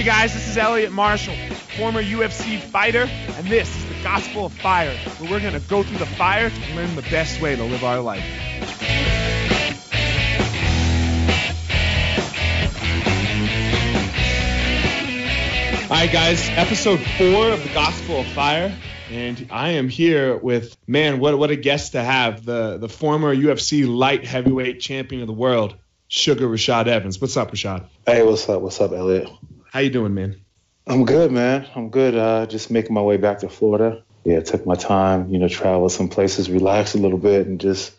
Hey guys, this is Eliot Marshall, former UFC fighter, and this is the Gospel of Fire, where we're going to go through the fire to learn the best way to live our life. All right, guys, episode four of the Gospel of Fire, and I am here with man, what what a guest to have the the former UFC light heavyweight champion of the world, Sugar Rashad Evans. What's up, Rashad? Hey, what's up? What's up, Eliot? How you doing, man? I'm good, man. I'm good. Uh, just making my way back to Florida. Yeah, took my time, you know, travel some places, relax a little bit, and just,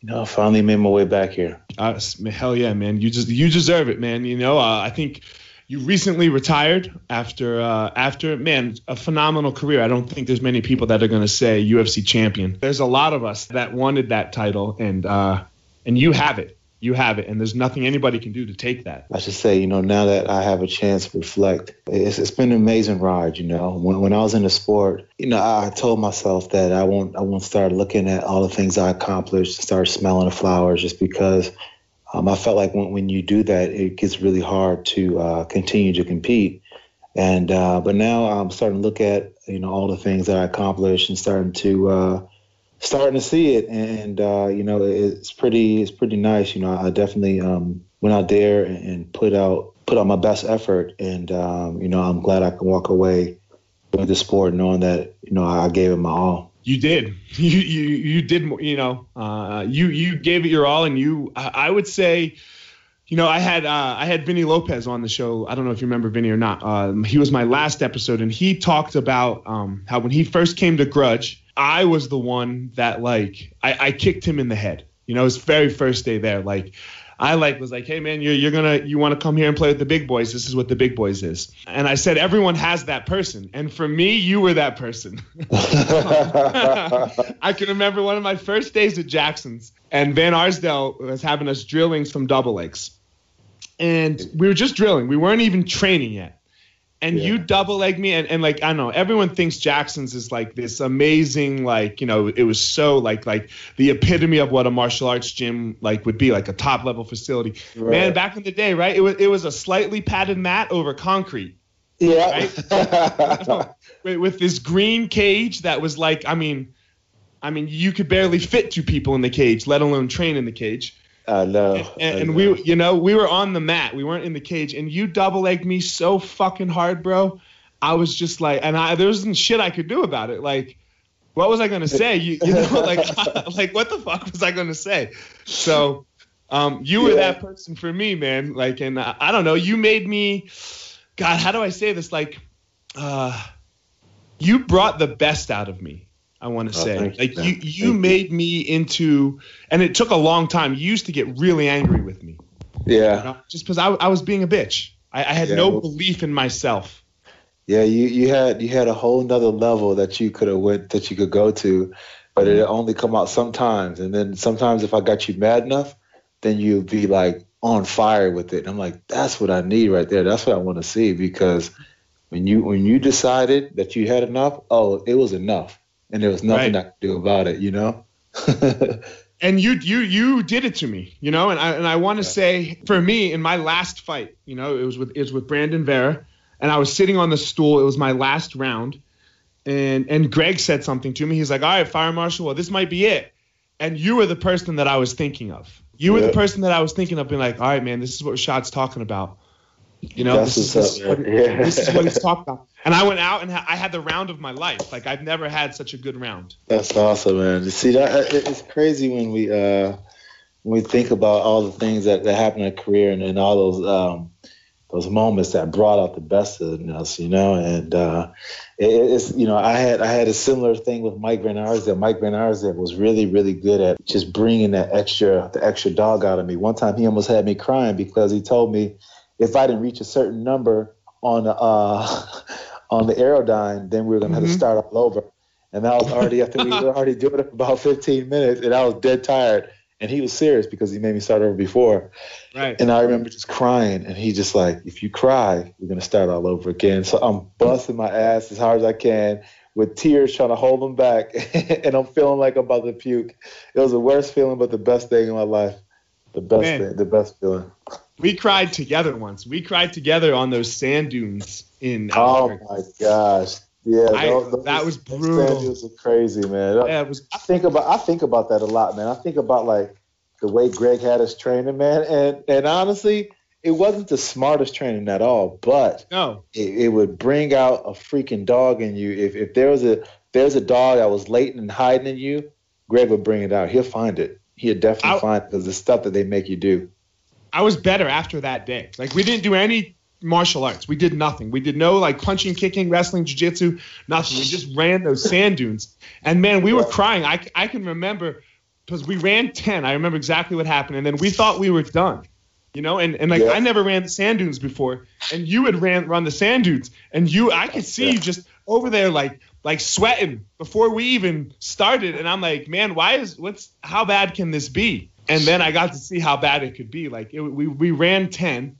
you know, finally made my way back here. Uh, hell yeah, man. You just you deserve it, man. You know, uh, I think you recently retired after uh, after man a phenomenal career. I don't think there's many people that are going to say UFC champion. There's a lot of us that wanted that title, and uh, and you have it. You have it, and there's nothing anybody can do to take that. I should say, you know, now that I have a chance to reflect, it's, it's been an amazing ride. You know, when, when I was in the sport, you know, I told myself that I won't I won't start looking at all the things I accomplished, start smelling the flowers, just because um, I felt like when, when you do that, it gets really hard to uh, continue to compete. And uh, but now I'm starting to look at you know all the things that I accomplished and starting to uh, starting to see it. And uh, you know it's pretty it's pretty nice. You know I definitely um, went out there and, put out put out my best effort. And um, you know I'm glad I can walk away with the sport knowing that you know I gave it my all you did you you you did you know uh, you you gave it your all and you I would say you know I had uh, I had Vinny Lopez on the show I don't know if you remember Vinny or not um, he was my last episode and he talked about um, how when he first came to Grudge I was the one that like I, I kicked him in the head you know his very first day there like I like was like, hey man, you're you're gonna you want to come here and play with the big boys. This is what the big boys is. And I said everyone has that person, and for me, you were that person. I can remember one of my first days at Jackson's, and Van Arsdale was having us drilling some double legs, and we were just drilling. We weren't even training yet and yeah. you double leg me and, and like i don't know everyone thinks jackson's is like this amazing like you know it was so like like the epitome of what a martial arts gym like would be like a top level facility right. man back in the day right it was it was a slightly padded mat over concrete yeah right? with this green cage that was like i mean i mean you could barely fit two people in the cage let alone train in the cage I know. And, and, and we, you know, we were on the mat. We weren't in the cage, and you double legged me so fucking hard, bro. I was just like, and I there wasn't shit I could do about it. Like, what was I gonna say? You, you know, like, like what the fuck was I gonna say? So, um, you were yeah. that person for me, man. Like, and I, I don't know, you made me. God, how do I say this? Like, uh, you brought the best out of me. I want to oh, say. Like you, you, you made you. me into, and it took a long time. You used to get really angry with me. Yeah. You know, just because I, I was being a bitch. I, I had yeah, no well, belief in myself. Yeah, you, you had you had a whole nother level that you could have went that you could go to, but it only come out sometimes. And then sometimes if I got you mad enough, then you'd be like on fire with it. And I'm like, that's what I need right there. That's what I want to see because when you when you decided that you had enough, oh, it was enough and there was nothing right. I could do about it, you know. and you you you did it to me, you know, and I and I want to yeah. say for me in my last fight, you know, it was with it was with Brandon Vera, and I was sitting on the stool. It was my last round, and and Greg said something to me. He's like, "All right, fire marshal, well, this might be it." And you were the person that I was thinking of. You yeah. were the person that I was thinking of, being like, "All right, man, this is what Rashad's talking about." You know, this is, this, what, yeah. this is what he's talking about. And I went out and ha- I had the round of my life. Like I've never had such a good round. That's awesome, man. You see, that it's crazy when we uh, when we think about all the things that, that happened in a career and, and all those um, those moments that brought out the best in us, you know. And uh, it, it's you know, I had I had a similar thing with Mike Van Arsdale. Mike Van Arsdale was really really good at just bringing that extra the extra dog out of me. One time he almost had me crying because he told me if I didn't reach a certain number on uh, on the Airdyne, then we were gonna mm-hmm. have to mm-hmm. start all over. And that was already after we were already doing it for about 15 minutes, and I was dead tired. And he was serious because he made me start over before. Right. And I remember just crying, and he just like, if you cry, we're gonna start all over again. So I'm busting my ass as hard as I can with tears trying to hold them back, and I'm feeling like I'm about to puke. It was the worst feeling, but the best thing in my life. the best, Man, the best feeling. We cried together once. We cried together on those sand dunes in. Oh my gosh! Yeah, I, those, that was brutal. Sand dunes are crazy, man. Yeah, it was. I think about I think about that a lot, man. I think about like the way Greg had us training, man, and and honestly, it wasn't the smartest training at all, but no, it, it, would bring out a freaking dog in you. If if there was a there's a dog that was latent and hiding in you, Greg would bring it out. He'll find it. He'll definitely I, find it because the stuff that they make you do. I was better after that day. Like we didn't do any martial arts. We did nothing. We did no like punching, kicking, wrestling, jiu-jitsu, nothing. We just ran those sand dunes. And man, we were crying. I, I can remember because we ran 10. I remember exactly what happened. And then we thought we were done. You know, and, and like yeah. I never ran the sand dunes before, and you had ran run the sand dunes, and you I could see yeah. you just over there like like sweating before we even started, and I'm like, man, why is what's how bad can this be? And then I got to see how bad it could be. Like it, we we ran ten,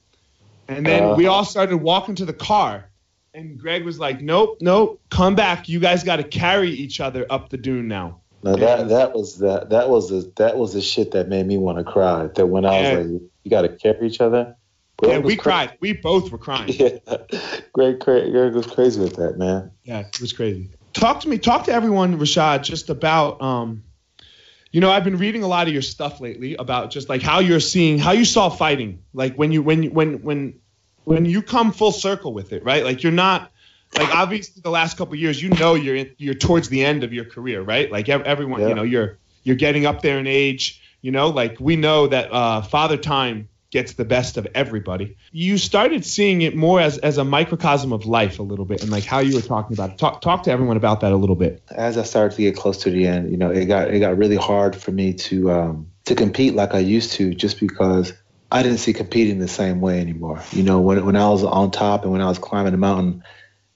and then uh, we all started walking to the car, and Greg was like, nope, nope, come back. You guys got to carry each other up the dune now. No, that that was that that was the that was the shit that made me want to cry. That when I was like, you got to carry each other. Greg yeah, we cried. We both were crying. Yeah, Greg, Greg, Greg was crazy with that, man. Yeah, it was crazy. Talk to me. Talk to everyone, Rashad, just about. Um, you know, I've been reading a lot of your stuff lately about just like how you're seeing, how you saw fighting, like when you when when when when you come full circle with it, right? Like you're not like obviously the last couple years, you know, you're in, you're towards the end of your career, right? Like everyone, yeah. you know, you're you're getting up there in age. You know, like we know that uh, Father Time gets the best of everybody. You started seeing it more as, as a microcosm of life a little bit and like how you were talking about it. Talk talk to everyone about that a little bit. As I started to get close to the end, you know, it got it got really hard for me to um, to compete like I used to just because I didn't see competing the same way anymore. You know, when when I was on top and when I was climbing the mountain,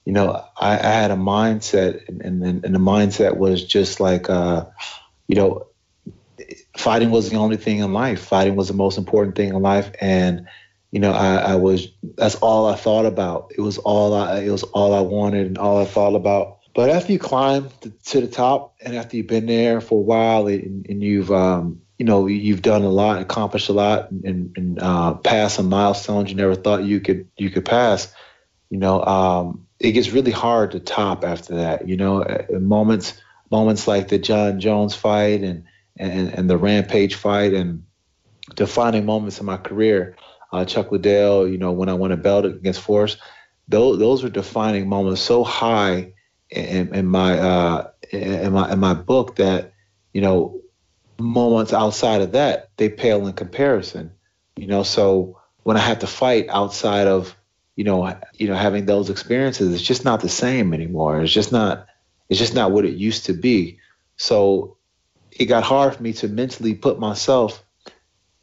you know, I, I had a mindset and, and, and the mindset was just like uh, you know, fighting was the only thing in life. Fighting was the most important thing in life, and you know, I, I was that's all I thought about. It was all I it was all I wanted and all I thought about. But after you climb to the top, and after you've been there for a while, and, and you've um, you know you've done a lot, accomplished a lot, and, and uh, passed some milestones you never thought you could you could pass. You know, um, it gets really hard to top after that. You know, moments moments like the Jon Jones fight and and, and the Rampage fight and defining moments in my career. Uh, Chuck Liddell, you know, when I won a belt against Forrest, those those were defining moments so high in, in my uh, in my in my book that you know moments outside of that they pale in comparison. You know, so when I have to fight outside of you know you know having those experiences, it's just not the same anymore. It's just not it's just not what it used to be. So it got hard for me to mentally put myself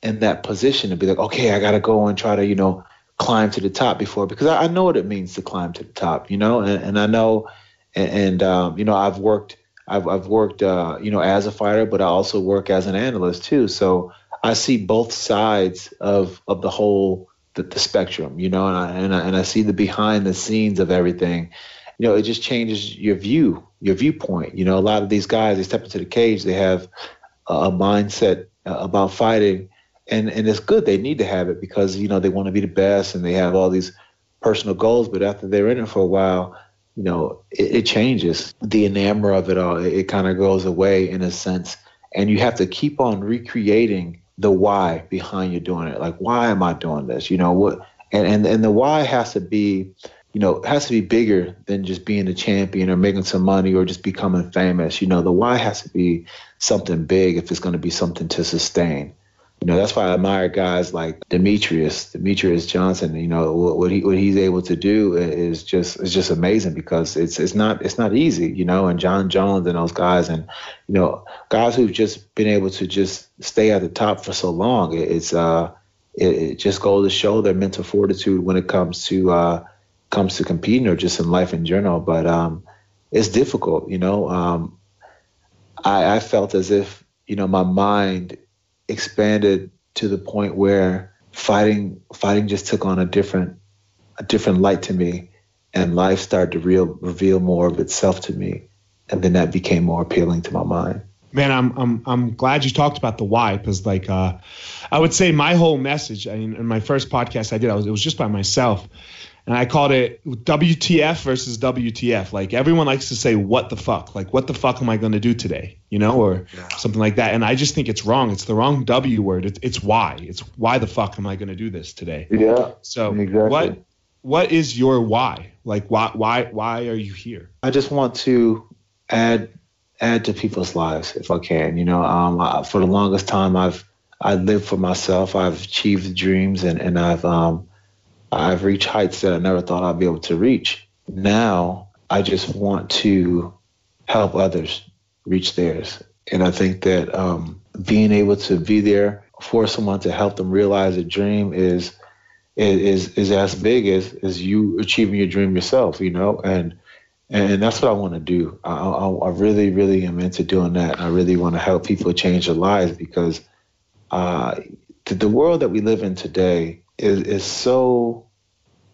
in that position to be like, okay, I got to go and try to, you know, climb to the top before because I, I know what it means to climb to the top, you know, and, and I know, and, and um, you know, I've worked, I've, I've worked, uh, you know, as a fighter, but I also work as an analyst too. So I see both sides of of the whole the, the spectrum, you know, and I, and I and I see the behind the scenes of everything. You know, it just changes your view your viewpoint. You know, a lot of these guys, they step into the cage, they have a mindset uh, about fighting, and and it's good. They need to have it because you know they want to be the best, and they have all these personal goals. But after they're in it for a while, you know, it, it changes. The enamor of it all, it, it kind of goes away in a sense, and you have to keep on recreating the why behind you doing it. Like, why am I doing this? You know what? And and and the why has to be you know, it has to be bigger than just being a champion or making some money or just becoming famous. You know, the why has to be something big if it's going to be something to sustain. You know, that's why I admire guys like Demetrious, Demetrious Johnson. You know, what he what he's able to do is just is just amazing because it's it's not it's not easy. You know, and Jon Jones and those guys, and you know, guys who've just been able to just stay at the top for so long. It's uh, it, it just goes to show their mental fortitude when it comes to uh comes to competing or just in life in general. But um, it's difficult, you know. Um, I, I felt as if you know my mind expanded to the point where fighting fighting just took on a different a different light to me, and life started to real, reveal more of itself to me, and then that became more appealing to my mind. Man, I'm I'm I'm glad you talked about the why because like uh, I would say my whole message. I mean, in my first podcast I did, I was it was just by myself, and I called it WTF versus WTF. Like everyone likes to say, "What the fuck?" Like, "What the fuck am I going to do today?" You know, or yeah. something like that. And I just think it's wrong. It's the wrong W word. It's, it's why. It's why the fuck am I going to do this today? Yeah. So exactly. what what is your why? Like, why why why are you here? I just want to add add to people's lives if I can. You know, um, I, for the longest time, I've I lived for myself. I've achieved dreams and and I've um I've reached heights that I never thought I'd be able to reach. Now I just want to help others reach theirs. And I think that um, being able to be there for someone to help them realize a dream is is is as big as as you achieving your dream yourself, you know. And and that's what I want to do. I, I, I really, really am into doing that. I really want to help people change their lives because uh, the, the world that we live in today is, is so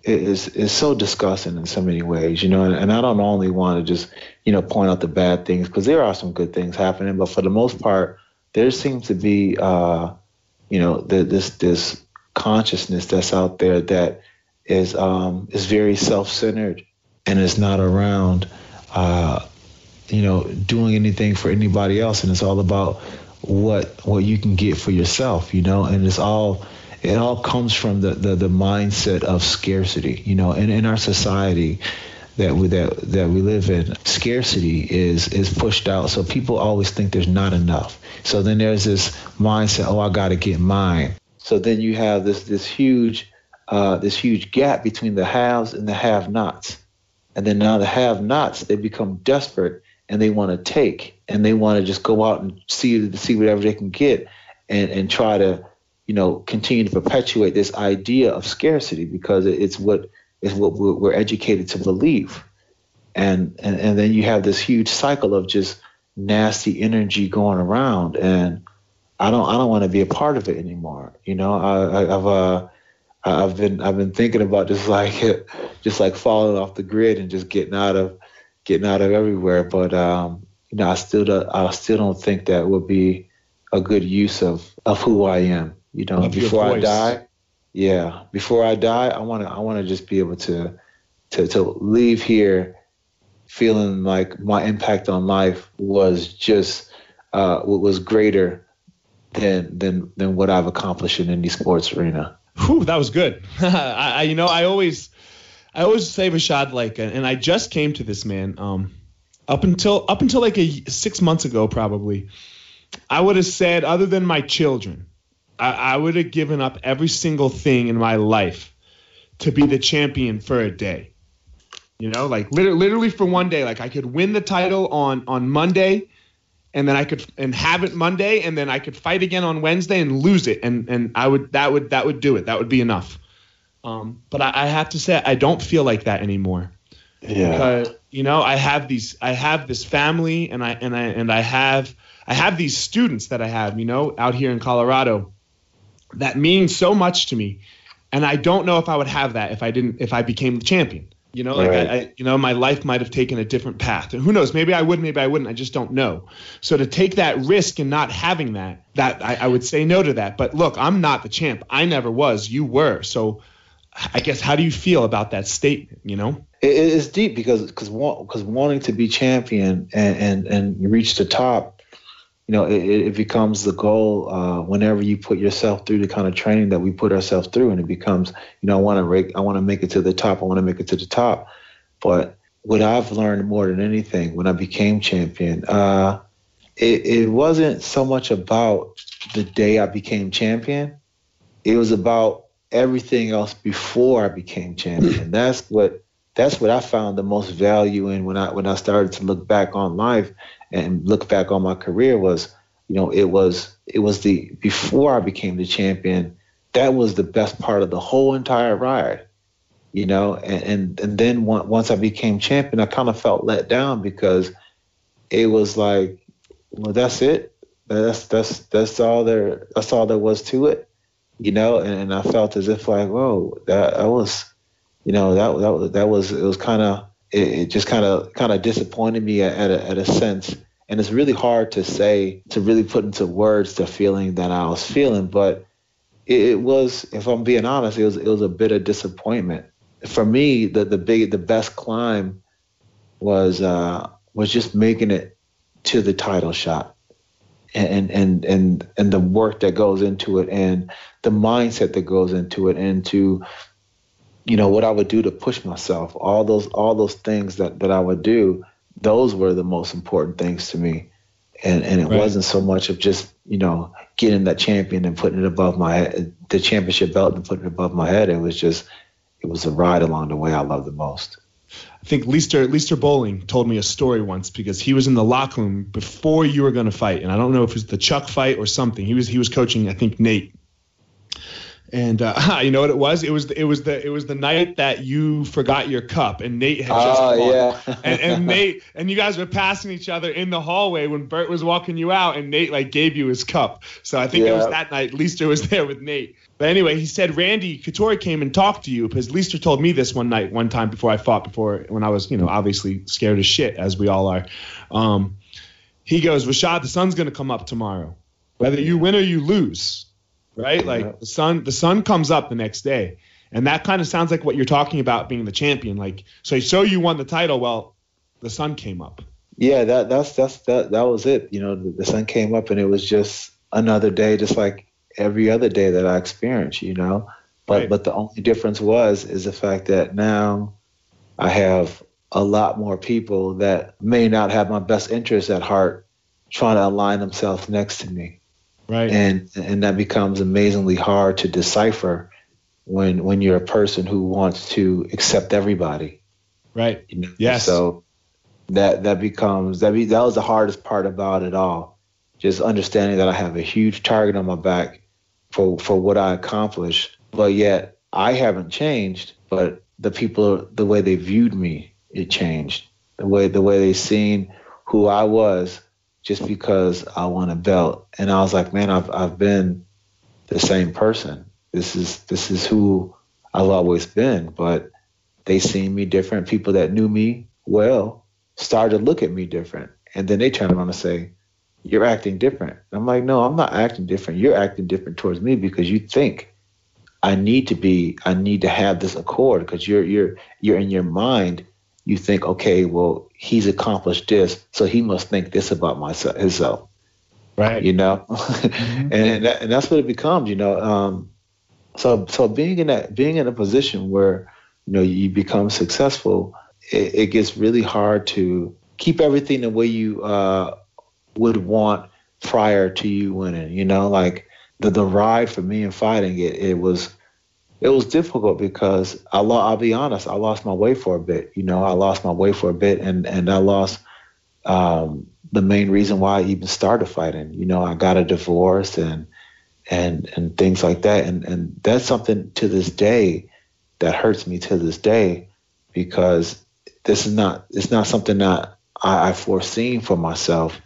is is so disgusting in so many ways, you know. And, and I don't only want to just you know point out the bad things because there are some good things happening, but for the most part, there seems to be uh, you know the, this this consciousness that's out there that is um, is very self-centered and is not around uh, you know doing anything for anybody else, and it's all about what what you can get for yourself, you know, and it's all it all comes from the, the, the mindset of scarcity, you know, and in our society that we that that we live in, scarcity is is pushed out. So people always think there's not enough. So then there's this mindset, oh, I got to get mine. So then you have this this huge uh, this huge gap between the haves and the have-nots, and then now the have-nots they become desperate and they want to take and they want to just go out and see see whatever they can get and and try to you know, continue to perpetuate this idea of scarcity because it's what is what we're educated to believe. And, and and then you have this huge cycle of just nasty energy going around, and I don't I don't want to be a part of it anymore. You know, I, have uh, I've been I've been thinking about just like just like falling off the grid and just getting out of getting out of everywhere. But um, you know, I still do, I still don't think that would be a good use of of who I am. You know, of before I die, yeah, before I die, I want to I want to just be able to to to leave here feeling like my impact on life was just uh, was greater than than than what I've accomplished in any sports arena. Whew, that was good. I, I, you know I always I always save a shot like and I just came to this man um up until up until like a six months ago probably I would have said other than my children I, I would have given up every single thing in my life to be the champion for a day. You know, like literally, literally for one day, like I could win the title on on Monday, and then I could and have it Monday, and then I could fight again on Wednesday and lose it, and and I would that would that would do it. That would be enough. Um, but I, I have to say, I don't feel like that anymore. Yeah. Because, you know, I have these, I have this family, and I and I and I have I have these students that I have, you know, out here in Colorado that means so much to me. And I don't know if I would have that if I didn't if I became the champion. You know, like right. I, I, you know, my life might have taken a different path. And who knows? Maybe I would, maybe I wouldn't. I just don't know. So to take that risk and not having that, that I, I would say no to that. But look, I'm not the champ. I never was. You were. So I guess how do you feel about that statement? You know, it, it's deep because because because wanting to be champion and and and reach the top you know, it, it becomes the goal uh, whenever you put yourself through the kind of training that we put ourselves through, and it becomes, you know, I want to I want to make it to the top. I want to make it to the top. But what I've learned more than anything when I became champion, uh, it, it wasn't so much about the day I became champion. It was about everything else before I became champion. That's what that's what I found the most value in when I when I started to look back on life and look back on my career was, you know, it was it was the before I became the champion, that was the best part of the whole entire ride. You know, and and, and then once I became champion, I kind of felt let down because it was like, well, that's it. That's that's that's all there. That's all there was to it. You know, and, and I felt as if like, whoa, that I was, you know, that that that was it was kind of it, it just kind of kind of disappointed me at, at a, at a sense and it's really hard to say to really put into words the feeling that I was feeling. But it, it was, if I'm being honest, it was it was a bit of disappointment for me. The the big the best climb was uh, was just making it to the title shot and and and and the work that goes into it and the mindset that goes into it and to you know what I would do to push myself all those all those things that that I would do those were the most important things to me. And and it right. wasn't so much of just you know getting that champion and putting it above my head the championship belt and putting it above my head. It was just it was a ride along the way I loved the most. I think Leister Leister Bowling told me a story once because he was in the locker room before you were going to fight, and I don't know if it was the Chuck fight or something. He was he was coaching, I think Nate, and uh, you know what it was? It was the, it was the it was the night that you forgot your cup, and Nate had just oh, won. Yeah. and, and Nate and you guys were passing each other in the hallway when Bert was walking you out, and Nate like gave you his cup. So I think yeah. it was that night. Leister was there with Nate. But anyway, he said Randy Couture came and talked to you because Leister told me this one night, one time before I fought, before when I was, you know, obviously scared as shit as we all are. Um, he goes, Rashad, the sun's gonna come up tomorrow, whether you win or you lose, right? Like the sun, the sun comes up the next day, and that kind of sounds like what you're talking about being the champion. Like, so so you won the title. Well, the sun came up. Yeah, that that's that's that that was it. You know, the, the sun came up, and it was just another day, just like every other day that I experience, you know. But right. but the only difference was is the fact that now I have a lot more people that may not have my best interests at heart trying to align themselves next to me. Right. And and that becomes amazingly hard to decipher when when you're a person who wants to accept everybody. Right. You know? Yes. So that that becomes that be that was the hardest part about it all. Just understanding that I have a huge target on my back for for what I accomplished, but yet I haven't changed. But the people, the way they viewed me, it changed. The way the way they seen who I was, just because I won a belt, and I was like, man, I've I've been the same person. This is this is who I've always been. But they seen me different. People that knew me well started to look at me different, and then they turn around and say, you're acting different. I'm like, no, I'm not acting different. You're acting different towards me because you think I need to be, I need to have this accord because you're you're you're in your mind. You think, okay, well, he's accomplished this, so he must think this about myself, himself. Right. You know, mm-hmm. and and that's what it becomes. You know, um, so so being in that being in a position where you know you become successful, it, it gets really hard to keep everything the way you uh, would want prior to you winning. You know, like the the ride for me in fighting it, it was it was difficult because I lo- I'll be honest, I lost my way for a bit. You know, I lost my way for a bit, and and I lost um, the main reason why I even started fighting. You know, I got a divorce and and and things like that, and and that's something to this day that hurts me to this day because this is not it's not something that I, I foreseen for myself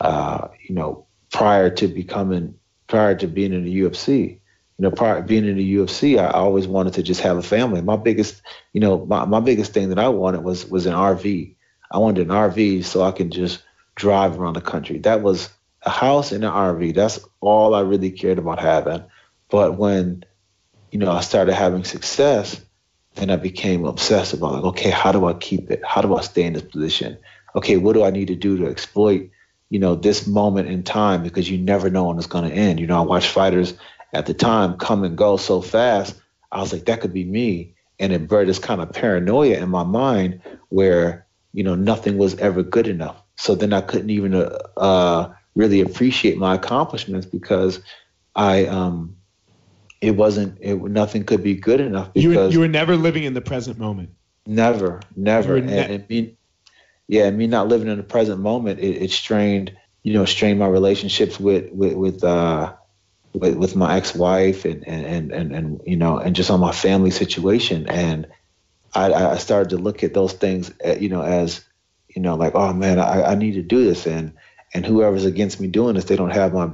uh, you know, prior to becoming, prior to being in the UFC. You know, prior being in the UFC, I always wanted to just have a family. My biggest, you know, my, my biggest thing that I wanted was was an RV. I wanted an RV so I could just drive around the country. That was a house and an RV. That's all I really cared about having. But when, you know, I started having success, then I became obsessed about like, okay, how do I keep it? How do I stay in this position? Okay, what do I need to do to exploit you know, this moment in time because you never know when it's going to end. You know, I watched fighters at the time come and go so fast. I was like, that could be me. And it bred this kind of paranoia in my mind where, you know, nothing was ever good enough. So then I couldn't even uh, uh, really appreciate my accomplishments because I, um, it wasn't, it, nothing could be good enough because you were, you were never living in the present moment. Never, never. Ne- and, and me, yeah, me not living in the present moment, it, it strained, you know, strained my relationships with with with uh with, with my ex-wife and, and and and you know and just on my family situation and I, I started to look at those things uh, you know as you know like oh man I, I need to do this and and whoever's against me doing this they don't have my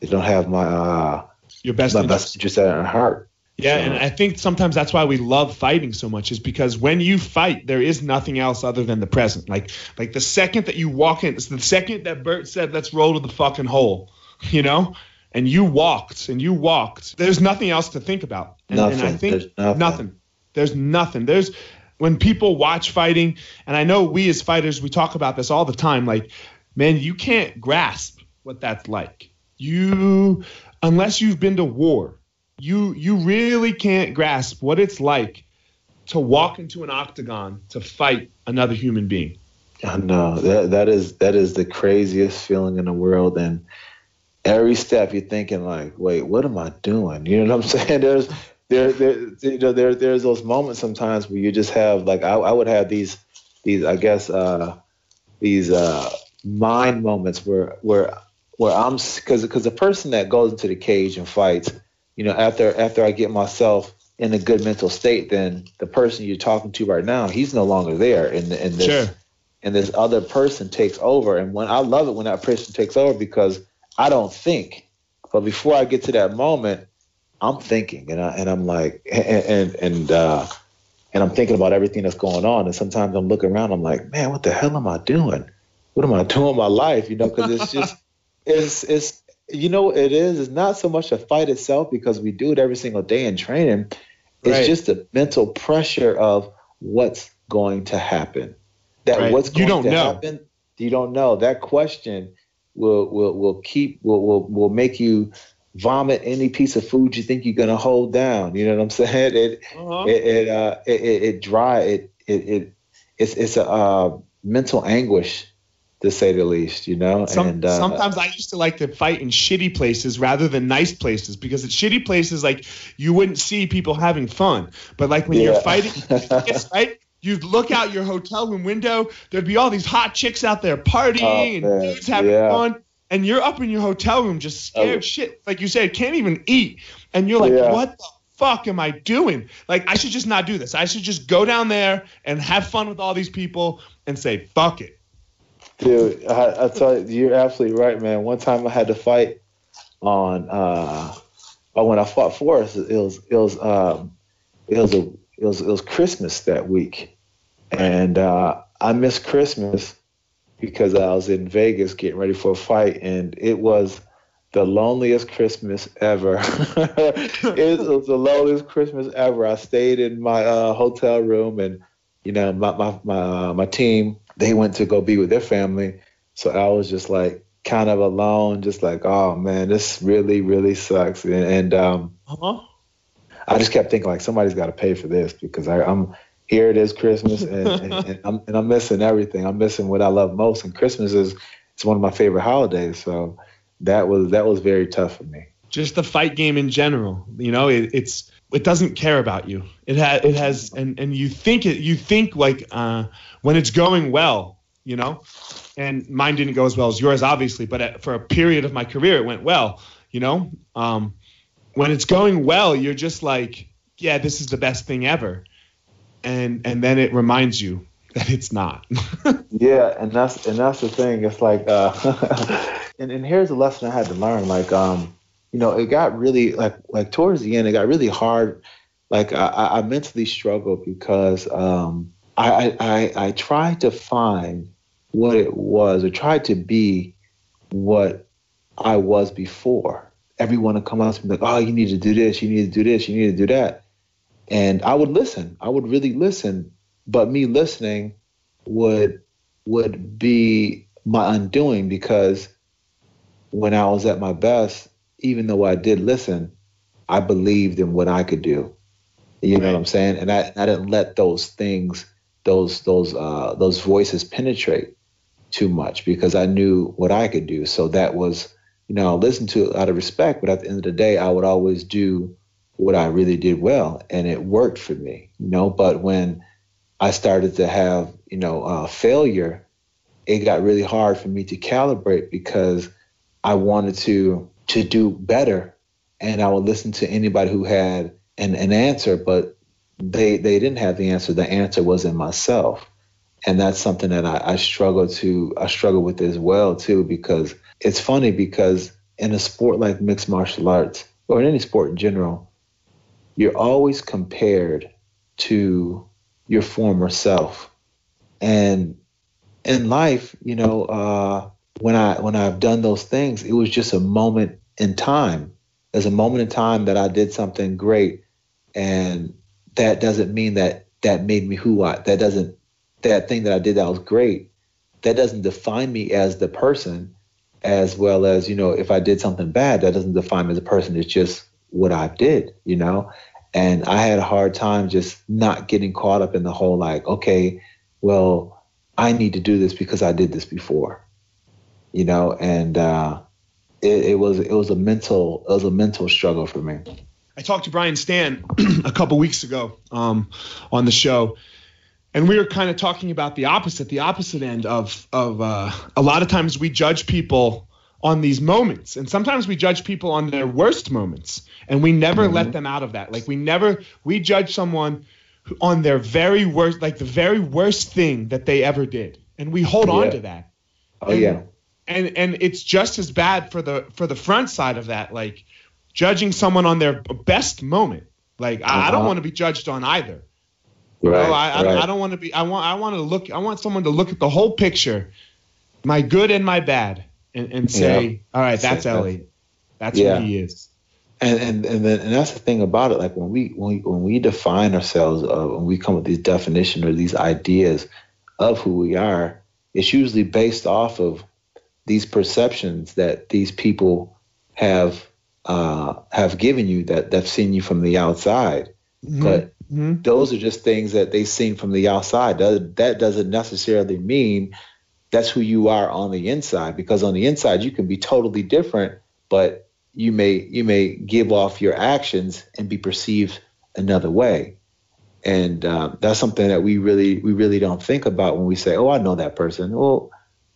they don't have my uh your best my interest. best interest at heart Yeah, and I think sometimes that's why we love fighting so much is because when you fight, there is nothing else other than the present. Like like the second that you walk in, it's the second that Bert said, "Let's roll to the fucking hole," you know, and you walked and you walked. There's nothing else to think about. And, nothing. and I think There's nothing. nothing. There's nothing. There's when people watch fighting, and I know we as fighters we talk about this all the time. Like, man, you can't grasp what that's like. You unless you've been to war you you really can't grasp what it's like to walk into an octagon to fight another human being. I know that that is that is the craziest feeling in the world, and every step you're thinking like, wait, what am I doing? You know what I'm saying? There's there there you know there there's those moments sometimes where you just have like I, I would have these these I guess uh, these uh, mind moments where where where I'm because because the person that goes into the cage and fights you know, after after I get myself in a good mental state, then the person you're talking to right now, he's no longer there, and and this Sure. and this other person takes over. And when I love it when that person takes over because I don't think, but before I get to that moment, I'm thinking, and I and I'm like, and and and, uh, and I'm thinking about everything that's going on. And sometimes I'm looking around, I'm like, man, what the hell am I doing? What am I doing in my life? You know, because it's just it's it's you know it is it's not so much the fight itself because we do it every single day in training it's Right. just the mental pressure of what's going to happen that Right. what's You going don't to know. happen you don't know that question will will will keep will will, will make you vomit any piece of food you think you're going to hold down you know what i'm saying it Uh-huh. it it, uh, it, it, it dry it it, it it's it's a uh, mental anguish to say the least you know Some, and uh, sometimes I used to like to fight in shitty places rather than nice places because at shitty places, like you wouldn't see people having fun. But like when you're fighting, right? You'd look out your hotel room window. There'd be all these hot chicks out there partying Oh, and dudes having Yeah. fun. And you're up in your hotel room just scared Oh. shit. Like you said, can't even eat. And you're like, Yeah. what the fuck am I doing? Like I should just not do this. I should just go down there and have fun with all these people and say, fuck it. Dude, I, I tell you, you're absolutely right, man. One time I had to fight on, uh, oh, when I fought Forrest, it was, it was, um, it was a, it was, it was Christmas that week, and uh, I missed Christmas because I was in Vegas getting ready for a fight, and it was the loneliest Christmas ever. it was the loneliest Christmas ever. I stayed in my uh, hotel room, and you know, my my my, uh, my team they went to go be with their family, so I was just like kind of alone, just like, oh man, this really really sucks, and, and um, Uh-huh. I just kept thinking like somebody's got to pay for this because I, I'm here. It is Christmas, and, and, and, I'm, and I'm missing everything. I'm missing what I love most, and Christmas is it's one of my favorite holidays. So that was that was very tough for me. just the fight game in general. You know, it, it's it doesn't care about you. It has it has and and you think it you think like uh, when it's going well, you know, and mine didn't go as well as yours, obviously, but at, for a period of my career, it went well. You know, um, when it's going well, you're just like, yeah, this is the best thing ever, and and then it reminds you that it's not. Yeah, and that's and that's the thing. It's like, uh, and and here's a lesson I had to learn. Like, um, you know, it got really like like towards the end, it got really hard. Like I, I mentally struggled because um, I, I I I tried to find what it was, or tried to be what I was before. Everyone would come up to me like, "Oh, you need to do this. You need to do this. You need to do that," and I would listen. I would really listen, but me listening would would be my undoing because when I was at my best, even though I did listen, I believed in what I could do. You know what I'm saying? And I, I didn't let those things, those those uh, those voices penetrate too much because I knew what I could do. So that was, you know, I listened to it out of respect, but at the end of the day, I would always do what I really did well, and it worked for me. You know, but when I started to have, you know, uh, failure, it got really hard for me to calibrate because I wanted to to do better, and I would listen to anybody who had an, an answer, but they they didn't have the answer. The answer was in myself, and that's something that I, I struggle to I struggle with as well too because it's funny because in a sport like mixed martial arts or in any sport in general, you're always compared to your former self. And in life, you know, uh, when I when I've done those things, it was just a moment in time. There's a moment in time that I did something great, and that doesn't mean that that made me who I. That doesn't that thing that I did that was great. That doesn't define me as the person, as well as you know, if I did something bad, that doesn't define me as a person. It's just what I did, you know. And I had a hard time just not getting caught up in the whole like, okay, well, I need to do this because I did this before, you know. And uh, it, it was it was a mental it was a mental struggle for me. I talked to Brian Stann a couple weeks ago um, on the show, and we were kind of talking about the opposite, the opposite end of of uh, a lot of times we judge people on these moments, and sometimes we judge people on their worst moments, and we never mm-hmm. let them out of that. Like we never we judge someone on their very worst, like the very worst thing that they ever did, and we hold yeah. on to that. Oh and, yeah. And and it's just as bad for the for the front side of that, like judging someone on their best moment. Like uh-huh. I, I, don't uh-huh. want to be judged on either. Right, I, right. I, I don't want to be. I want. I want to look. I want someone to look at the whole picture, my good and my bad, and, and say, yeah. all right, that's Eliot. That's yeah. he is. And and and, then, and that's the thing about it. Like when we when we, when we define ourselves, uh, when we come with these definitions or these ideas of who we are, it's usually based off of these perceptions that these people have uh, have given you that they've seen you from the outside. Mm-hmm. But mm-hmm. those are just things that they've seen from the outside. That, that doesn't necessarily mean that's who you are on the inside because on the inside you can be totally different, but you may you may give off your actions and be perceived another way. And um, that's something that we really we really don't think about when we say, "Oh, I know that person." Well,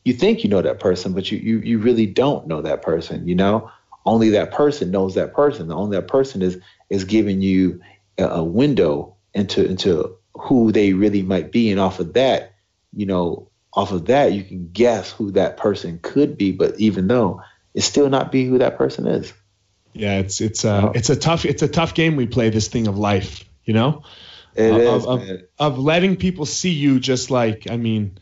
you think you know that person, but you you you really don't know that person. You know, only that person knows that person. The Only that person is is giving you a, a window into into who they really might be, and off of that, you know, off of that, you can guess who that person could be, but even though it still not be who that person is. Yeah, it's it's uh it's a tough it's a tough game we play this thing of life, you know? It of, is, of, of, letting people see you just like I mean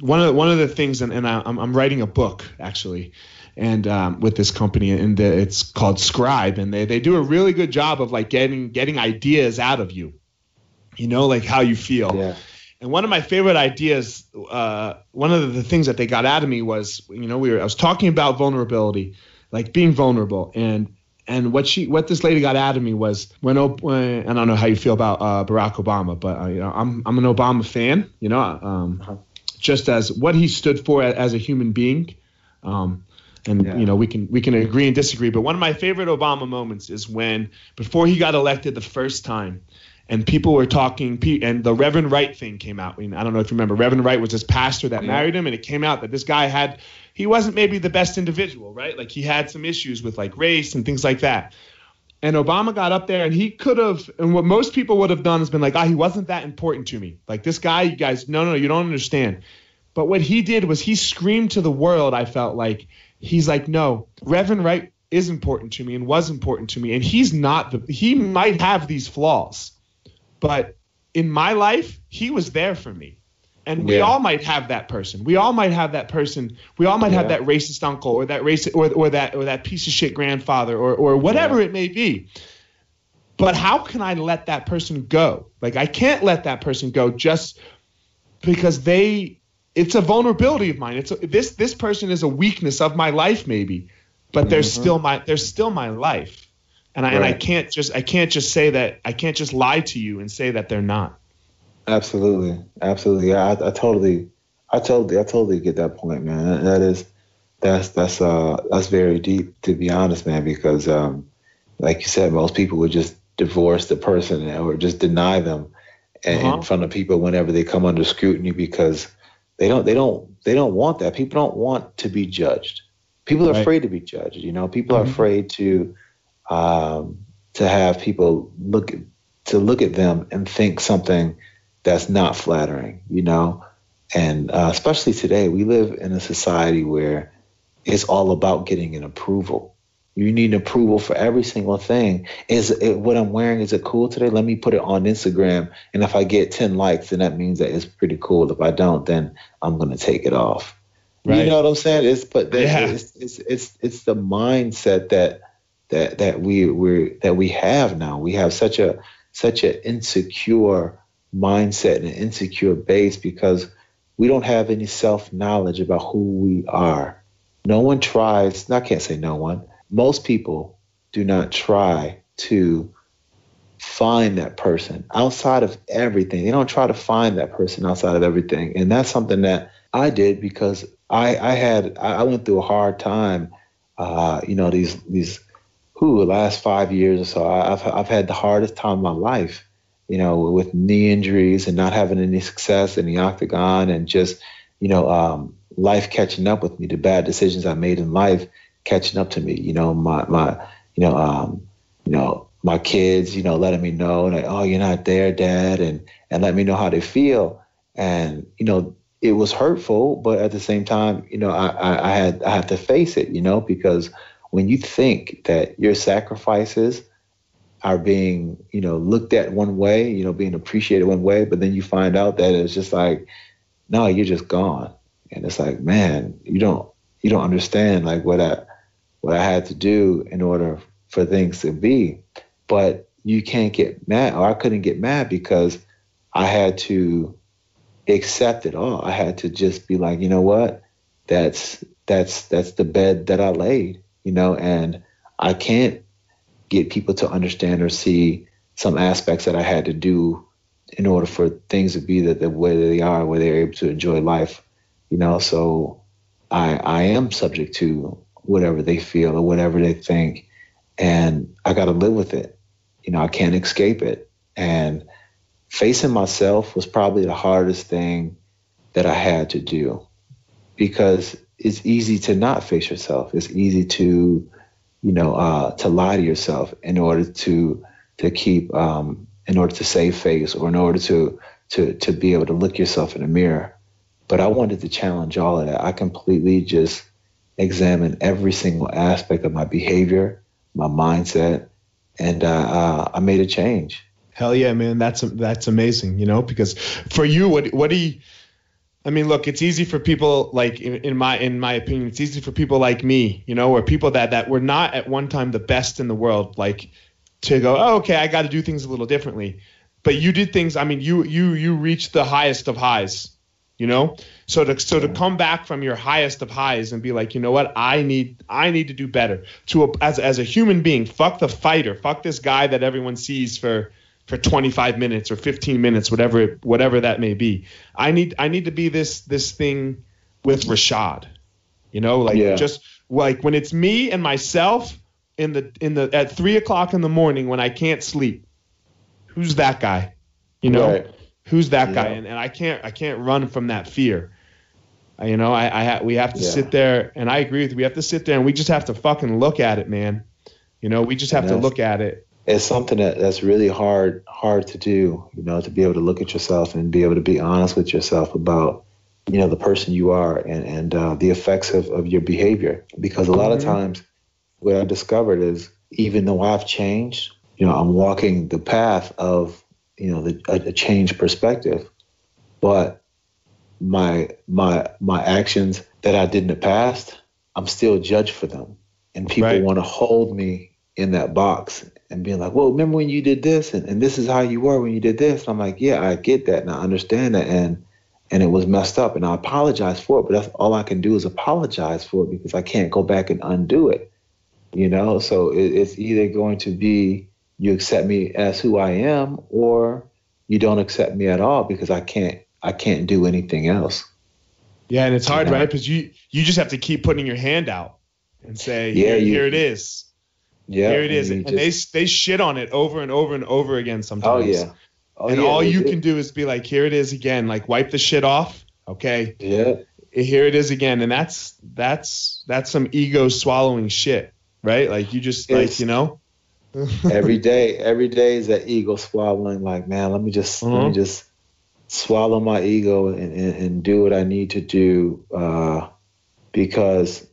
one of the, one of the things and, and I, I'm, I'm writing a book actually and um, with this company and the, it's called Scribe and they, they do a really good job of like getting getting ideas out of you you know like how you feel yeah. And one of my favorite ideas, uh, one of the things that they got out of me was, you know, we were I was talking about vulnerability, like being vulnerable, and and what she what this lady got out of me was when, when I don't know how you feel about uh, Barack Obama, but uh, you know I'm I'm an Obama fan, you know, um, uh-huh. just as what he stood for as a human being. Um, and yeah. you know we can we can agree and disagree but one of my favorite obama moments is when before he got elected the first time and people were talking, and the Reverend Wright thing came out. I, mean, I don't know if you remember. Reverend Wright was this pastor that married him, and it came out that this guy had, he wasn't maybe the best individual, right? Like he had some issues with like race and things like that. And Obama got up there, and he could have, and what most people would have done is been like, ah, oh, he wasn't that important to me. Like this guy, you guys, no, no, you don't understand. But what he did was he screamed to the world. I felt like he's like, no, Reverend Wright is important to me and was important to me, and he's not the, he might have these flaws but in my life, he was there for me. And we yeah. all might have that person. We all might have that person. We all might yeah. have that racist uncle or that racist or, or that or that piece of shit grandfather or or whatever yeah. it may be. But how can I let that person go? Like I can't let that person go just because they it's a vulnerability of mine. It's a, this this person is a weakness of my life maybe, but they're mm-hmm. still my they're still my life and I, right. and I can't just I can't just say that I can't just lie to you and say that they're not. Absolutely, absolutely. I, I totally, I totally, I totally get that point, man. That is, that's that's uh that's very deep to be honest, man. Because um, like you said, most people would just divorce the person or just deny them uh-huh. in front of people whenever they come under scrutiny because they don't they don't they don't want that. People don't want to be judged. People are right. afraid to be judged. You know, people mm-hmm. are afraid to um, to have people look to look at them and think something that's not flattering, you know. And uh, especially today, we live in a society where it's all about getting an approval. You need approval for every single thing. Is it, what I'm wearing? Is it cool today? Let me put it on Instagram. And if I get 10 likes, then that means that it's pretty cool. If I don't, then I'm gonna take it off. Right. You know what I'm saying? It's but yeah. it's, it's it's it's the mindset that that that we we that we have now. We have such a such an insecure mindset and an insecure base because we don't have any self knowledge about who we are. No one tries. I can't say no one most people do not try to find that person outside of everything. They don't try to find that person outside of everything. And that's something that I did because I, I had I went through a hard time. Uh, you know these these the last five years or so I've I've had the hardest time of my life. You know with knee injuries and not having any success in the octagon and just you know um, life catching up with me, the bad decisions I made in life catching up to me. You know, my my you know um, you know my kids, you know, letting me know like, oh, you're not there, Dad, and and let me know how they feel. And you know, it was hurtful, but at the same time, you know, I, I, I had I had to face it, you know, because when you think that your sacrifices are being, you know, looked at one way, you know, being appreciated one way, but then you find out that it's just like, no, you're just gone. And it's like, man, you don't you don't understand like what I what I had to do in order for things to be. But you can't get mad, or I couldn't get mad because I had to accept it all. I had to just be like, you know what? That's that's that's the bed that I laid, you know, and I can't get people to understand or see some aspects that I had to do in order for things to be the, the way they are, where they're able to enjoy life, you know. So I I am subject to whatever they feel or whatever they think. And I got to live with it. You know, I can't escape it. And facing myself was probably the hardest thing that I had to do because it's easy to not face yourself. It's easy to, you know, uh, to lie to yourself in order to to keep, um, in order to save face or in order to to to be able to look yourself in the mirror. But I wanted to challenge all of that. I completely just examine every single aspect of my behavior, my mindset, and uh, uh, I made a change. Hell yeah, man! That's that's amazing. You know, because for you, what what do you? I mean, look, it's easy for people like in, in, my in my opinion, it's easy for people like me, you know, or people that that were not at one time the best in the world, like to go, oh, okay, I got to do things a little differently. But you did things. I mean, you you you reached the highest of highs you know so to so to come back from your highest of highs and be like you know what i need i need to do better to a, as, as a human being fuck the fighter fuck this guy that everyone sees for for 25 minutes or 15 minutes whatever whatever that may be i need i need to be this this thing with rashad you know like yeah. just like when it's me and myself in the in the at three o'clock in the morning when i can't sleep who's that guy you know right who's that yeah. guy? And, and I can't I can't run from that fear. You know, I, I ha- we have to yeah. sit there, and I agree with you. We have to sit there, and we just have to fucking look at it, man. You know, we just have to look at it. It's something that, that's really hard hard to do. You know, to be able to look at yourself and be able to be honest with yourself about you know the person you are and and uh, the effects of, of your behavior. Because a lot mm-hmm. of times, what I discovered is even though I've changed, you know, I'm walking the path of you know, the, a, a change perspective. But my my my actions that I did in the past, I'm still judged for them, and people right. want to hold me in that box and being like, "Well, remember when you did this, and, and this is how you were when you did this." And I'm like, "Yeah, I get that, and I understand that, and and it was messed up, and I apologize for it. But that's all I can do is apologize for it because I can't go back and undo it, you know. So it, it's either going to be you accept me as who I am, or you don't accept me at all because I can't I can't do anything else. Yeah, and it's hard, you know? right? Because you you just have to keep putting your hand out and say, yeah, you, here it is. Yeah, here it is, and, and just, they they shit on it over and over and over again sometimes. Oh yeah. Oh, and yeah, all you can do is be like, here it is again. Like wipe the shit off. Okay. Yeah. Here it is again, and that's that's that's some ego swallowing shit, right? Like you just it's, like you know every day, every day is that ego swallowing. Like, man, let me just let me uh-huh. just swallow my ego and, and, and, do what I need to do uh, because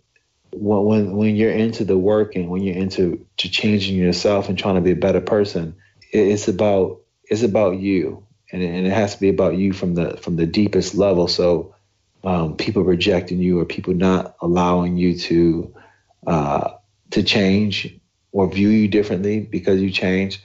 when, when when you're into the work and when you're into to changing yourself and trying to be a better person, it's about it's about you, and it, and it has to be about you from the from the deepest level. So um, people rejecting you or people not allowing you to uh, to change or view you differently because you change,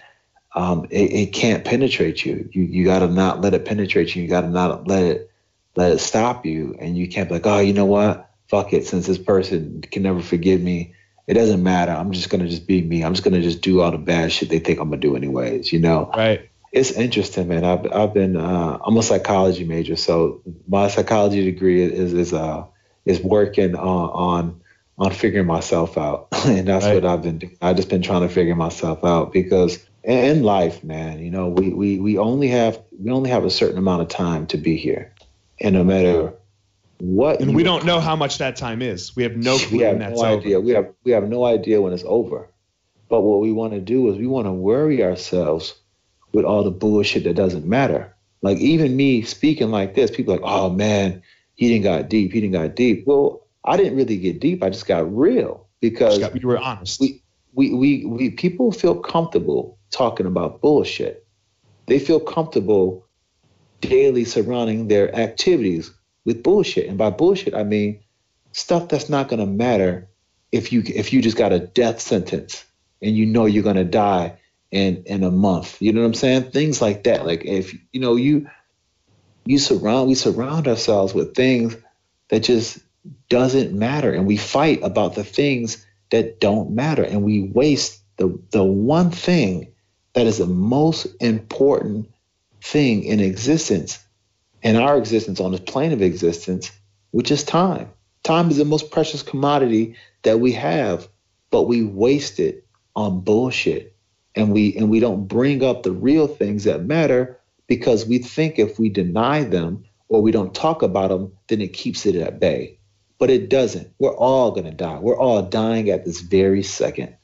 um, it, it, can't penetrate you. You you got to not let it penetrate you. You got to not let it let it stop you. And you can't be like, oh, you know what? Fuck it. Since this person can never forgive me, it doesn't matter. I'm just gonna just be me. I'm just gonna just do all the bad shit they think I'm gonna do anyways. You know? Right. It's interesting, man. I've I've been uh, I'm a psychology major, so my psychology degree is is uh is working on on on figuring myself out, and that's right. what I've been doing. I've just been trying to figure myself out because in life, man, you know, we, we, we only have we only have a certain amount of time to be here, and no matter what, and we don't know how much that time is. We have no clue we have no idea. Over. We have we have no idea when it's over. But what we want to do is we want to worry ourselves with all the bullshit that doesn't matter. Like even me speaking like this, people are like, oh man, he didn't got deep. He didn't got deep. Well, I didn't really get deep. I just got real because got, you were honest. We, we, we, we, people feel comfortable talking about bullshit. They feel comfortable daily surrounding their activities with bullshit. And by bullshit, I mean stuff that's not going to matter if you if you just got a death sentence and you know you're going to die in in a month. You know what I'm saying? Things like that. Like if you know you you surround we surround ourselves with things that just doesn't matter and we fight about the things that don't matter and we waste the the one thing that is the most important thing in existence, in our existence on this plane of existence, which is time. Time is the most precious commodity that we have, but we waste it on bullshit. And we and we don't bring up the real things that matter because we think if we deny them or we don't talk about them, then it keeps it at bay. But it doesn't. We're all gonna die. We're all dying at this very second.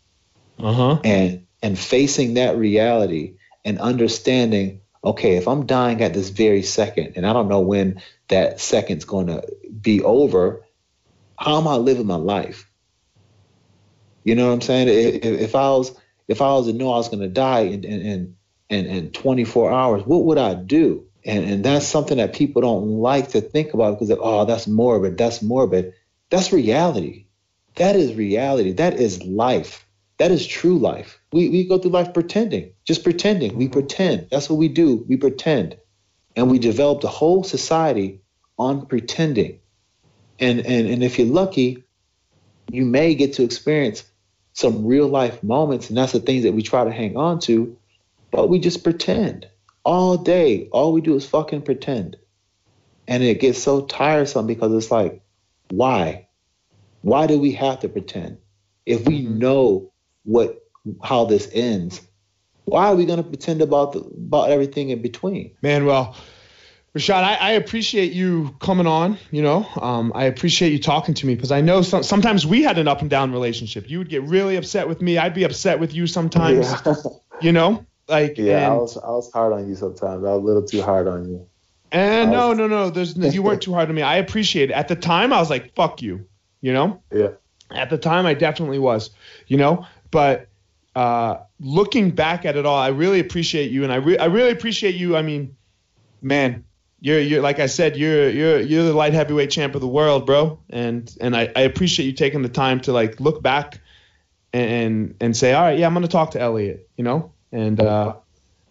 Uh-huh. And and facing that reality and understanding okay if i'm dying at this very second and i don't know when that second's going to be over how am i living my life? You know what i'm saying? If, if i was if i was to know i was going to die in, in, in, in 24 hours what would i do? And, and that's something that people don't like to think about because oh that's morbid that's morbid. That's reality. That is reality. That is life that is true life. We, we go through life pretending, just pretending. We pretend. That's what we do. We pretend. And we developed a whole society on pretending. And, and, and if you're lucky, you may get to experience some real life moments. And that's the things that we try to hang on to. But we just pretend all day. All we do is fucking pretend. And it gets so tiresome because it's like, why? Why do we have to pretend? If we mm-hmm. know what how this ends. Why are we going to pretend about the, about everything in between? Man, well, Rashad, I, I appreciate you coming on. You know, um, I appreciate you talking to me because I know some, sometimes we had an up and down relationship. You would get really upset with me. I'd be upset with you sometimes. Yeah. You know, like yeah, and, I was I was hard on you sometimes. I was a little too hard on you. And no, no, no. There's you weren't too hard on me. I appreciate it. At the time, I was like, "Fuck you," you know. Yeah. At the time, I definitely was. You know, but uh, looking back at it all, I really appreciate you, and I, re- I really appreciate you. I mean, man, you're you're like I said, you're you're you're the light heavyweight champ of the world, bro, and and I, I appreciate you taking the time to like look back and and say, all right, yeah, I'm gonna talk to Eliot, you know, and uh,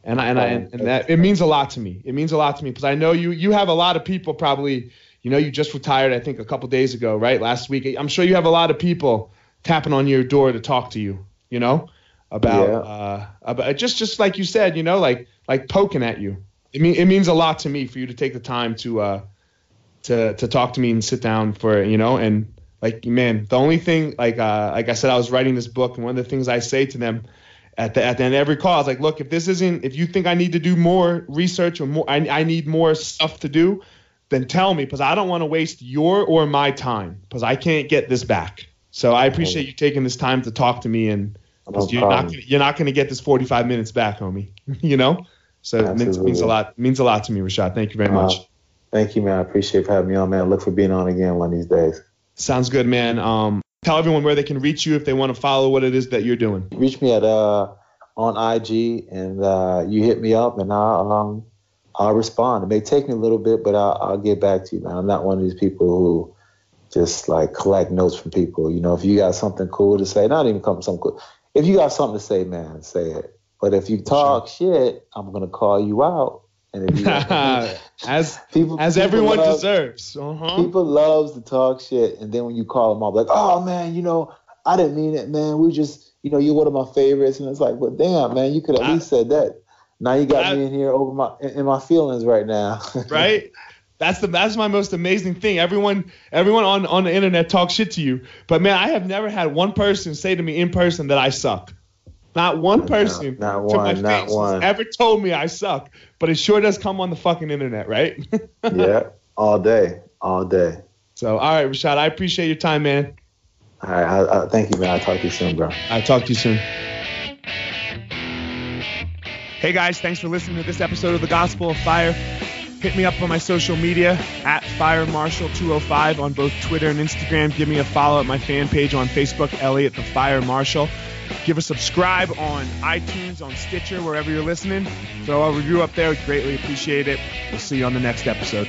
and I and I and that it means a lot to me. It means a lot to me because I know you you have a lot of people probably. You know, you just retired, I think, a couple days ago, right? Last week. I'm sure you have a lot of people tapping on your door to talk to you. You know, about yeah. uh, about just just like you said, you know, like like poking at you. It mean it means a lot to me for you to take the time to uh to to talk to me and sit down for you know and like man, the only thing like uh like I said, I was writing this book and one of the things I say to them at the at the end of every call, I was like, look, if this isn't if you think I need to do more research or more I, I need more stuff to do, then tell me because I don't want to waste your or my time because I can't get this back. So I appreciate you taking this time to talk to me and no you're not gonna, you're not going to get this 45 minutes back, homie. you know, so it means, means, a lot means a lot to me, Rashad. Thank you very uh, much. Thank you, man. I appreciate for having me on, man. Look for being on again one of these days. Sounds good, man. Um, tell everyone where they can reach you if they want to follow what it is that you're doing. Reach me at uh on IG and uh, you hit me up and I'll um I'll respond. It may take me a little bit, but I'll, I'll get back to you, man. I'm not one of these people who just like collect notes from people. You know, if you got something cool to say, not even come something cool. If you got something to say, man, say it. But if you talk sure. shit, I'm gonna call you out. And if you, as people, as people everyone love, deserves. Uh-huh. People loves to talk shit, and then when you call them up, like, oh man, you know, I didn't mean it, man. We just, you know, you're one of my favorites, and it's like, well, damn, man, you could at I, least said that. Now you got I, me in here over my in my feelings right now. right. That's the that's my most amazing thing. Everyone everyone on on the internet talks shit to you, but man, I have never had one person say to me in person that I suck. Not one person no, not one, not one. ever told me I suck, but it sure does come on the fucking internet, right? yeah, all day, all day. So, all right, Rashad, I appreciate your time, man. All right, I, I, thank you, man. I'll talk to you soon, bro. I'll talk to you soon. Hey guys, thanks for listening to this episode of the Gospel of Fire. Hit me up on my social media at Fire Marshal 205 on both Twitter and Instagram. Give me a follow at my fan page on Facebook, Eliot the Fire Marshal. Give a subscribe on iTunes, on Stitcher, wherever you're listening. Throw a review up there. We'd greatly appreciate it. We'll see you on the next episode.